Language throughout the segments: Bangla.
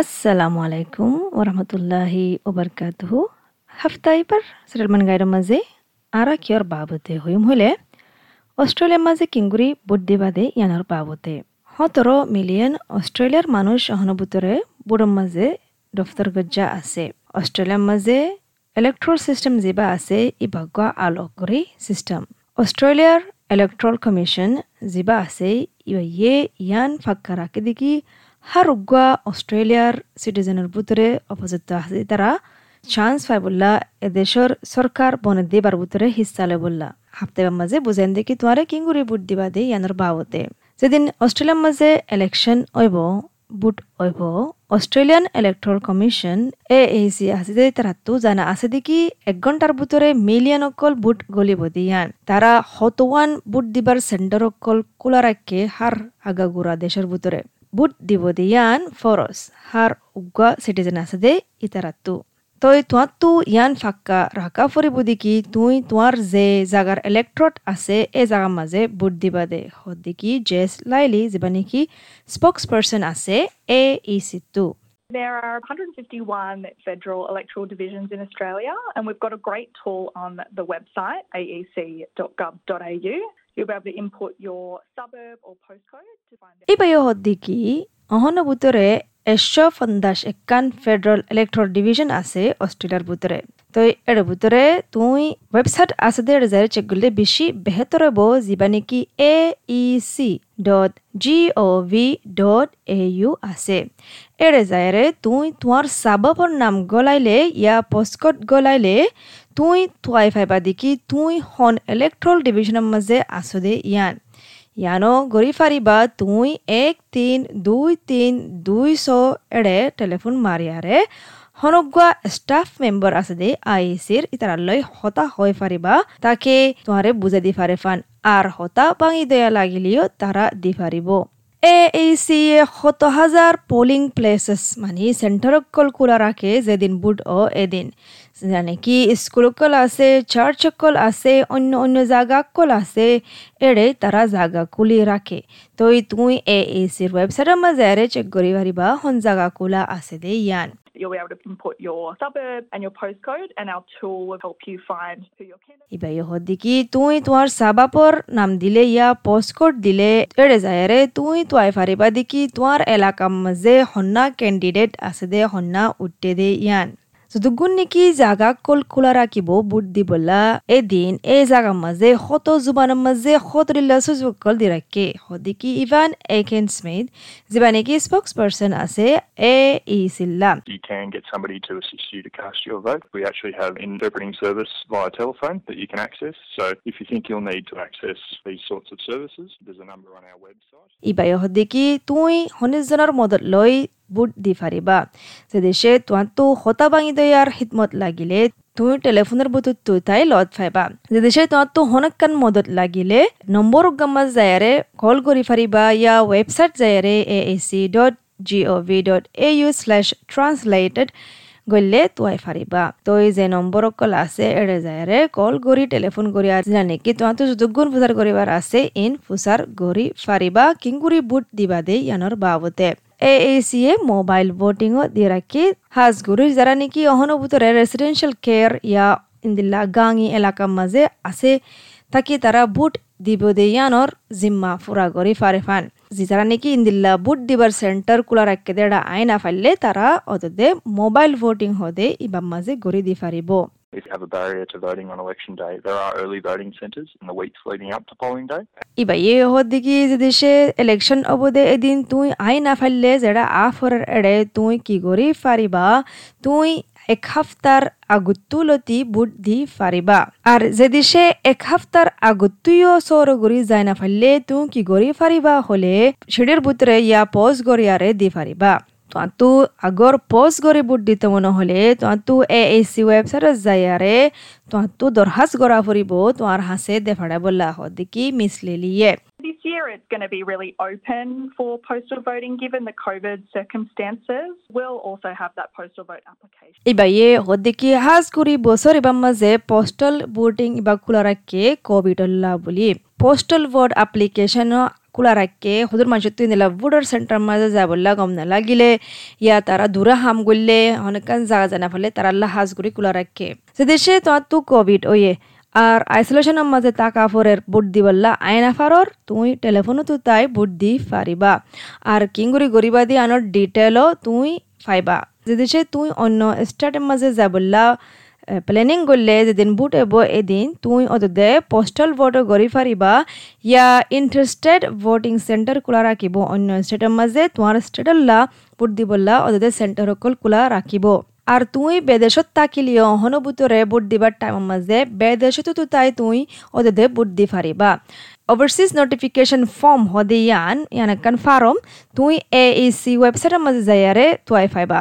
আসসালামু আলাইকুম ওরহমতুল্লাহি ওবরকাতহু। হাফতা এবার সেটেলমেন্ট গাইডের মাঝে আরা কিয়র বাবতে হইম হইলে? অস্ট্রেলিয়ার মাঝে কিঙ্গুরি বুদ্ধি বাদে ইয়ানোর বাবতে। সতেরো মিলিয়ন অস্ট্রেলিয়ার মানুষ সহানুভূতরে বুড়োর মাঝে দফতর গজ্জা আছে। অস্ট্রেলিয়ার মাঝে ইলেকট্রল সিস্টেম যেবা আছে, ই ভাগ্য আলোক করে সিস্টেম অস্ট্রেলিয়ার ইলেকট্রল কমিশন যেবা আছে ইয়ে ইয়ান ফাক্কা রাখে দেখি হারুগুয়া অস্ট্রেলিয়ার সিটিজেনের ভিতরে অপযুক্ত আছে তারা চান্স পাই বললা এদেশের সরকার বনে দিবার ভিতরে হিস্সা লয় বললা হাপ্তাবার মাঝে বুঝেন দেখি তোমারে কিঙ্গুরি বুট দিবা দে ইয়ানোর বাবতে যেদিন অস্ট্রেলিয়ার মাঝে ইলেকশন হইব বুট হইব অস্ট্রেলিয়ান ইলেকট্রাল কমিশন এ সি আছে যে তারা তো জানা আছে দেখি এক ঘণ্টার ভিতরে মিলিয়ন অকল বুট গলিব দিয়ান তারা হতওয়ান বুট দিবার সেন্টার অকল খোলা রাখে হার আগাগুড়া দেশের ভিতরে বুট দিব দিয়ান ফরস হার উগা সিটিজেন আছে দে ইতারাতু তই তোৱাতো ইয়ান ফাক্কা ৰাকা ফুৰিব দেখি তুই তোমাৰ যে জাগাৰ ইলেক্ট্ৰট আছে এই জাগাৰ মাজে বুট দিবা দে সদিকি জেছ লাইলি যিবা নেকি স্পক্স পাৰ্চন আছে এ ই চিটো There are 151 federal electoral divisions in Australia, and we've got a great tool on the website, aec.gov.au. You'll be able to input your suburb or postcode to find out. অহন বুটৰে এশ পঞ্চাশ একান ফেডারেল ইলেক্ট্রল ডিভিশন আছে অস্ট্রেলিয়ার ভিতরে তো এর ভিতরে তুই ওয়েবসাইট আছে দে রেজারে চেক করলে বেশি বেহতর হব, যিবা নাকি A E C dot G O V dot A U আছে। এ রেজারে তুই তোমার সাবপর নাম গলাইলে, ইয়া পোস্টকড গলাইলে, তুই তুয়াই ফাইবা দেখি তুই হন ইলেক্ট্রল ডিভিশনের মাঝে আছো দে ইয়ান। ইয়ানো গৰি ফাৰিবা তুই এক তিন দুই তিন দুই ছ এৰে টেলিফোন মাৰিয়াৰে সনগুৱা ষ্টাফ মেম্বাৰ আছে দে আই চিৰ ইতাৰালৈ হতা হৈ ফাৰিবা তাকে তোমাৰে বুজাই দি ফাৰে ফান আর হতা ভাঙি দেয়া লাগিলেও তারা দি ফারিব এ এই সি এ শত হাজার পোলিং প্লেসেস মানে সেন্টার কল খোলা রাখে যেদিন বুট ও এদিন জানে কি স্কুল কল আছে চার্চ কল আছে অন্য অন্য জায়গা কল আছে এড়ে তারা জায়গা খুলি রাখে। তো তুই এ এই সির ওয়েবসাইটের মাঝে চেক করি পারিবা হন জায়গা খোলা আছে দে ইয়ান। You'll be able to input your suburb and your postcode, and our tool will help you find who your candidate ইবাই হদ্দিকি তুই তোমার সাবাপর নাম দিলে ইয়া পোস্টকোড দিলে এড়ে যায় রে তুই তুয়াই ফারিবা দিকি তোমার এলাকার মাঝে হন্না ক্যান্ডিডেট আছে দে হন্না উঠতে দে ইয়ান। যদুগুণ নেকি জাগা কল খোলা রাখিব বুট বলা এদিন এই জাগার মাঝে শত জুবানের মাঝে শত রিলা সুযোগ কল দি রাখে সদিকি ইভান একেন স্মিথ যিবা নেকি স্পোক্স পার্সন আছে এ ই চিল্লা you can get somebody to assist you to cast your vote. We actually have an interpreting service via telephone that you can access. So if you think you'll need to access these sorts of services, there's a number on our website. ইবাই সদিকি তুই শনিজনৰ মদত লৈ বুট দি ফাৰিবা। যে দেশে তোহাঁতো হতা ভাঙি দয়াৰ হিদমত লাগিলে তুই টেলিফোনের বুতুত তুই তাই লত ফাইবা। যে দেশে তোহাঁতো হনকান মদত লাগিলে, নম্বৰ গামাজ যায়াৰে কল কৰি ফাৰিবা, ইয়া website যায়াৰে A A C dot G O' V dot A U slash translated গলে তুয়াই ফারিবা তই যে নম্বর কল আছে এড়ে যায়রে কল করি টেলিফোন করি আর জানে কি তোমার তো যোগ্য ফুসার করিবার আছে ইন ফুসার গরি ফারিবা কিংগুরি বুট দিবা দে ইয়ানোর বাবতে। এ এ সি এ মোবাইল ভোটিংও দিয়ে রাখি হাজগুড়ির যারা নাকি অহনুভূতরে রেসিডেন্সিয়াল কেয়ার ইয়া ইন্দিল্লা গাঙি এলাকার মাঝে আছে তাকে তারা বুট দিব দে ইয়ানোর জিম্মা ফুরা করি ফারে ফান যি যারা নাকি ইন্দিল্লা বুট দিবার সেন্টার কুলা রাখকে দেড়া আইনা ফাইলে তারা অতদে মোবাইল ভোটিং হদে ইবার মাঝে গড়ি দি ফারিব If you have a barrier to voting on election day, there are early voting centres in the weeks leading up to polling day. ইবা ইয়ে হদিকি যে দেশে ইলেকশন অবদে এদিন তুই আই না ফাইলে যেটা এড়ে তুই কি করি ফারিবা? তুই এক হাফতার আগুত্তুলতি বুট দি ফারিবা। আর যে এক হাফতার আগুত্তুইও সৌর গড়ি যায় না ফাইলে তুই কি গড়ি ফারিবা হলে সেটির ভিতরে ইয়া পজ গড়িয়ারে দি ফারিবা। তোহাঁতো আগৰ পষ্ট কৰি বুট দিতে মনে হ'লে তোহাঁতো এ এ চি ৱেবছাইটত যায়াৰে তোহাঁতো দৰখাস্ত কৰা ফুৰিব তোমাৰ হাঁচে দেফাৰে বলা সদিকি মিছলিলিয়ে This year, it's going to be really open for postal voting given the COVID circumstances. We'll also have that postal vote application. ইবাইয়ে হদিকি হাজ কৰি বছৰ ইবাৰ মাজে পোষ্টেল ভোটিং ইবা খোলা ৰাখে কোভিড বুলি পোষ্টেল ভোট এপ্লিকেশ্যন রাখে সদুর মানুষের তুই নিলা ভোটার সেন্টার মাঝে যাবল্লা গম নালাগিলে ইয়া তারা দূরে হাম করলে অনেকখান জায়গা জানা ফেলে তারা আল্লাহ হাজ করে খোলা রাখে সে দেশে তোমার তো কোভিড ওয়ে আর আইসোলেশনের মাঝে তাকা ফরের বুট দিবল্লা আইনা ফারর তুই টেলিফোনও তো তাই বুট দি ফারিবা আর কিংগুরি গরিবা দি আনোর ডিটেলও তুই ফাইবা যে দেশে তুই অন্য স্টেটের মাঝে যাবল্লা প্লেনিং করলে যেদিন বুট এব এদিন তুই অদে পোস্টাল ভোট গড়ি ফারিবা, ইয়া ইন্টারেস্টেড ভোটিং সেন্টার খোলা রাখিব। অন্য স্টেটের মাঝে তোমার লা ভোট দিবল্লা অদে সেন্টার সকল খোলা রাখিব। আর তুই বেদেশত তাকিলিও হনুভূতরে ভোট দিবার টাইমের মাঝে বেদেশতো তাই তুই অদে ভোট দি ফারিবা। ওভারসিজ নোটিফিকেশন ফর্ম হদে ইয়ান ইয়ান একখান ফার্ম তুই এ ই সি ওয়েবসাইটের মাঝে যাইয়ারে তুয়াই ফাইবা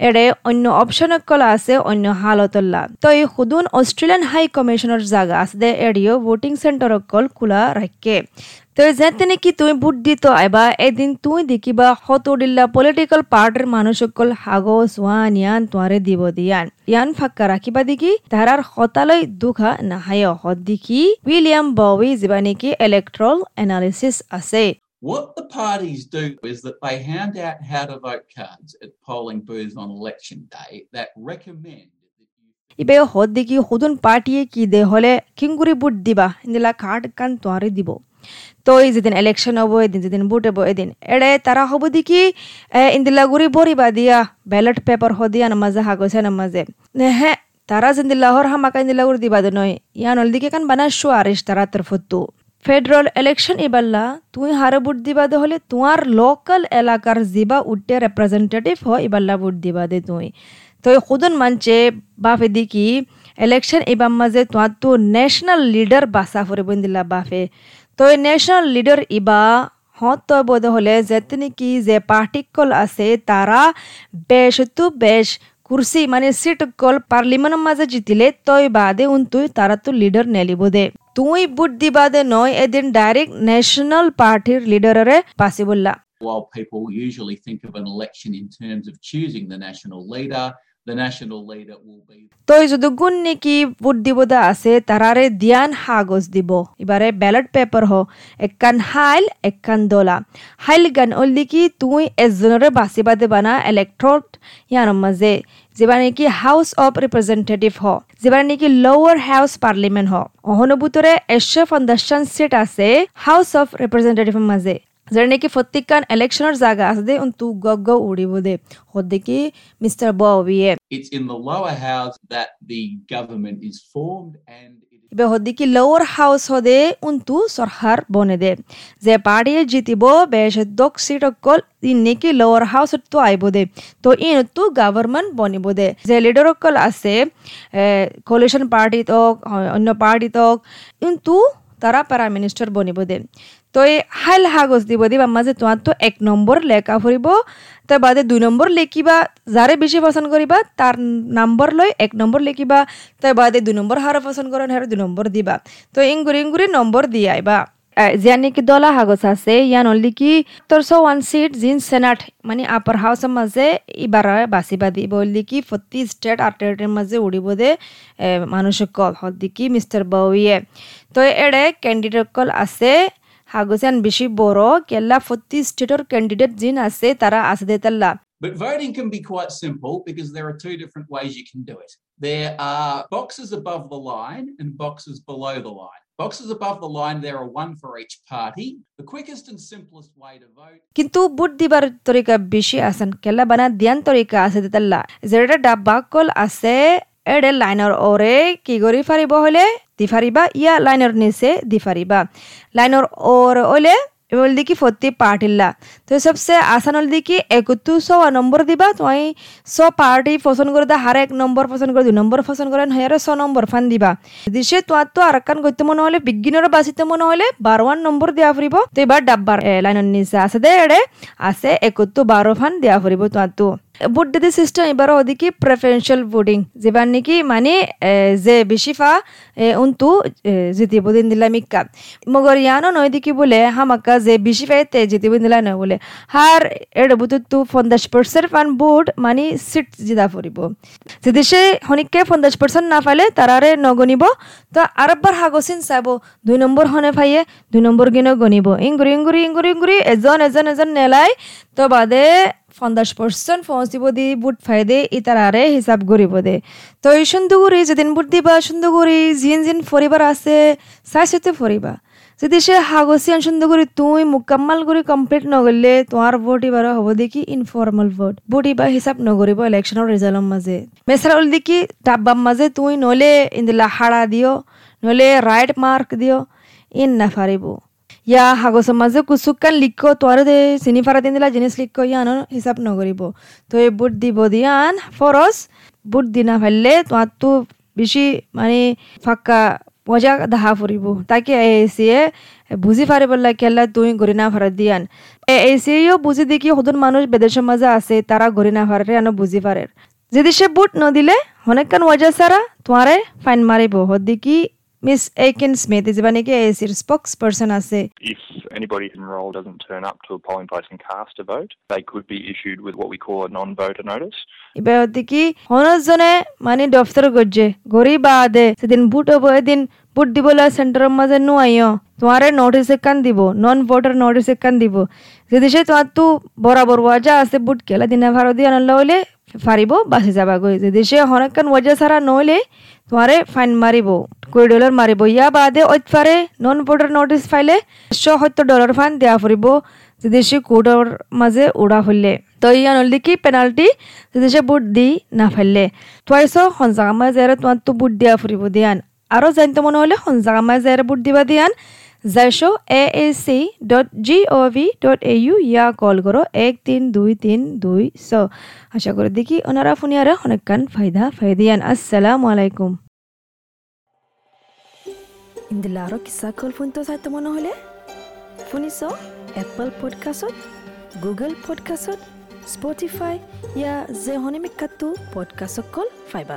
এড়ে অন্য অপশন কলা আছে অন্য হালতল্লা তই সুদুন অস্ট্রেলিয়ান হাই কমিশনের জাগা আছে দে এডিও ভোটিং সেন্টার কল খোলা রাখে তো যেতে নাকি তুই ভোট দিত আইবা এদিন তুই দেখিবা হতডিল্লা পলিটিক্যাল পার্টির মানুষসকল হাগস ওয়ান ইয়ান তোয়ারে দিব দিয়ান। ইয়ান ফাক্কা রাখিবা দেখি তাহার হতালৈ দুখা নাহায়। হত দেখি উইলিয়াম বউই যিবা নেকি ইলেক্ট্ৰল এনালিসিস আছে। What the parties do is that they hand out how to vote cards at polling booths on election day that recommend ইবে হদ দেখি হুদুন পার্টিয়ে কি দে হলে কিংগুরি বুট দিবা ইন্দিলা কার্ড কান তোয়ারে দিব। তো যেদিন ইলেকশন হব, এদিন যেদিন ভোট হব, এদিন এড়ে তারা হব দেখি ইন্দিলা গুড়ি বরিবা দিয়া ব্যালট পেপার হ দিয়া, নামাজে হাগছে নামাজে। হ্যাঁ তারা জিন্দিল্লা হর হামাকা ইন্দিলা গুড়ি দিবা নয়, ইয়ান হল দিকে কান বানা শো আরিস তারা তরফতো ফেডারেল ইলেকশন এবাল্লা তুই হারে ভোট দিবা দে হলে তোমার লোকাল এলাকার যিবা উঠে রিপ্রেজেন্টেটিভ হয় এবাল্লা ভোট দিবা দে তুই। তো খুদন মানছে বাফে দেখি ইলেকশন এবার মাঝে তোমার তো ন্যাশনাল লিডার বাসা ফুরিব দিলা বাফে তো এই ন্যাশনাল লিডার ইবা হত তই বোধ হলে যেতে নাকি যে পার্টিকল আছে তারা বেশ তো বেশ কুর্সি মানে সিট কল পার্লিমেন্টের মাঝে জিতিলে তই বাদে উন তুই তারা তো লিডার নেলিব দে। তুই বুট দিবা দে নয় এদিন ডাইরেক্ট ন্যাশনাল পার্টির লিডারে পাসিবুল্লা While people usually think of an election in terms of choosing the national leader, তই যদি গুণ নেকি ভোট দিব দা আছে, তারারে দিয়ান হাগজ দিব। এবারে ব্যালট পেপার হ একখান হাইল একখান দলা। হাইল গান ওলি কি তুই এজনরে বাসিবা দেবা না ইলেকট্রট ইয়ার মাঝে যেবার নাকি হাউস অফ রিপ্রেজেন্টেটিভ হ যেবার নাকি লোয়ার হাউস পার্লিমেন্ট হ। অহনুভূতরে একশো পঞ্চাশটান সিট আছে হাউস অফ রিপ্রেজেন্টেটিভের মাঝে যারা নাকি প্রত্যেকখান ইলেকশনের জায়গা আছে দে তু গগ উড়িব দে হদ্দিকি মিস্টার ববিয়ে It's in the lower house that the government is formed and ইবে হদ্দিকি লোয়ার হাউস হদে উন্তু সরকার বনে দে যে পার্টি জিতিব বেশ দক সিট অকল ইন নেকি লোয়ার হাউস তো আইব দে তো ইন তো গভর্নমেন্ট বনিব দে যে লিডার অকল আছে কোলিশন পার্টি তক অন্য পার্টি তক কিন্তু তারা প্রাইম মিনিস্টার বনিব দে তো এই হাইল হাগজ দিব দিবা মাঝে তোমার এক নম্বর লেখা ফুরিব তার বাদে দুই নম্বর লেখিবা যারে বেশি পছন্দ করিবা তার নাম্বার লই এক নম্বর লেখিবা। তার বাদে দুই নম্বর হারে পছন্দ করেন হারে দুই নম্বর দিবা। তো ইংগুরি ইংগুরি নম্বর দিয়ে আইবা। জিয়া নাকি দলা হাগজ আছে, ইয়ান অনলি কি তোরশো ওয়ান সিট জিন সেনাট মানে আপার হাউসের মাঝে এবার বাসিবা দিব। বললি কি স্টেট আর টেরিটরির মাঝে উড়িব দে মানুষ কল। হদ্দি কি মিস্টার বউয়ে তো এড়ে ক্যান্ডিডেট কল আছে হাগুসান বেশি বড় কেল্লা প্রতি স্টেটের ক্যান্ডিডেট জিন আছে তারা আছে দে তাল্লা But voting can be quite simple because there are two different ways you can do it. There are boxes above the line and boxes below the line. Boxes above the line, there are one for each party. The quickest and simplest way to vote কিন্তু বুট দিবার তরিকা বেশি আছেন কেলা বানা দিয়ান তরিকা আছে দে তাল্লা যেটা ডাব্বা কল আছে এডে লাইনৰ ওৰে কি কৰি ফাৰিব হ'লে? দি ফাৰিবা, ইয়া লাইনৰ নিচে দি ফাৰিবা। লাইনৰ ওর ওলে বল দেখি ফতি পার্টিল্লা তো সবসে আসান হল দেখি একটু সো নম্বর দিবা। তুই সো পার্টি পছন্দ করে দা হার এক নম্বর পছন্দ করে দুই নম্বর পছন্দ করেন হারে ছ নম্বর ফান দিবা। দিছে তোমার তো আর কান করতে মনে হলে বিজ্ঞানের বাঁচিতে মনে হলে বারোয়ান নম্বর দেওয়া ফুরিব তো এবার ডাব্বার লাইনের নিচে আছে দে, এড়ে। আছে একটু বারো ফান দেওয়া ফুরিব তোমার বুট দিদি সিস্টেম এবার ওদিকে প্রেফারেন্সিয়াল ভোটিং যেবার নাকি মানে যে বেশি ফা উন্তু জিতিব দিন দিলা মিক্কা মগর ইয়ানো নয় দিকে বলে হামাক্কা যে বেশি ফাইতে জিতিব দিলা নয় বলে হার এর বুতু তু পঞ্চাশ পার্সেন্ট ফান বুট মানে সিট জিদা ফুরিব যদি সে হনিককে পঞ্চাশ পার্সেন্ট না পাইলে তারারে নগনিব তো আরেকবার হাগসিন চাব দুই নম্বৰ হনে ফাইয়ে দুই নম্বৰ গিনো গনিব ইংগুৰি ইংগুৰি ইংগুৰি ইংগুৰি এজন এজন এজন নেলাই তো বাদে পঞ্চাশ পার্সেন্ট পৌঁছিব দি বুট ফাই ফাইদে ইতারারে হিসাব করিব দে তো এই সুন্দর করে যেদিন বুট দিবা সুন্দর করে জিন জিন ফরিবার আছে চাই চাইতে ফরিবা। যদি সে হাগসিয়ান করে তুই মুকাম্মাল করে কমপ্লিট নগরলে তোমার ভোট এবার হব দেখি ইনফর্মাল ভোট। ভোট এবার হিসাব নগরিব ইলেকশনের রেজাল্টর মাঝে মেসারা হল দেখি ডাব্বার মাঝে তুই নলে ইন্দিলা হাড়া দিও নলে রাইট মার্ক দিও ইন না ফারিব। ইয়া হাগজৰ মাজে কুচুকান লিখ তোৰ দে চিনি ফাৰা দিন দিলা জিনিস লিখ ইয়ান হিচাপ নকৰিব তো এই বুট দিব দিয়ান ফরস বুট দিনা ফেললে তোমারতো বেশি মানে ফাঁকা মজা দেখা ফুরিব তাকে এসিয়ে বুঝি ফারিব কেলা তুই গড়ি না ফারা দিয়ান এ এসিও বুঝি দেখি সদন মানুষ বেদেশের মাঝে আছে তারা গড়ি না ফারে আনো বুঝি ফারে যদি সে বুট নদিলে অনেকক্ষণ ওয়াজা সারা তোমারে ফাইন মারিব হদ্দিকি Miss Aiken Smith is one ASIR spokesperson আছে If anybody enrolled doesn't turn up to a polling place and cast a vote, they could be issued with what we call a non-voter notice. এবার কি হনজনে মানে দফতর গজ্জে গরি বাদে সেদিন বুট হব এদিন বুট দিবলা সেন্টারের মাঝে নু আইও তোমারে নোটিস একান দিব নন ভোটার নোটিস একান দিব যদি সে তোমার তো বরাবর ওয়াজা আছে বুট কেলা দিনা ভারত দিয়ে আনলা হইলে ফারিব, বাসি যাবা গই যদি সে হনকান ওয়াজা ছাড়া নহলে তোমারে ফাইন মারিব। কুড়ি ডলার মারিব। ইয়া বাদে ঐতফারে নন ভোটার নোটিস ফাইলে একশো সত্তর ডলার ফাইন দেওয়া ফুরিব। যদি সে কোর্টর মাঝে উড়া হইলে। তো ইয়ান হল কি পেনাল্টি? যদি সে বুট দি না ফেললে। তোয়াইছ সঞ্জাগা মাঝে তোমার তো বুট দিয়া ফুরিব, দিয়ান। আরও জানতে মনে হলে সঞ্জাগা মাঝে বুট দিবা, দিয়ান। যাইছো A A C dot G O V dot A U yeah call করো এক তিন দুই তিন দুই ছ আশা করি দেখি ওনারা ফুনিয়ারে অনেকখান ফায়দা ফায়দিয়ান আসসালামু আলাইকুম ইন্দিলা আরও কিসা কল ফোন তো চাইতে মনে হলে শুনিছ এপল পডকাষ্টত গুগল পডকাষ্টত স্পটিফাই ইয়া যে হনিমিকাটো পডকাষ্টত কল ফাইবা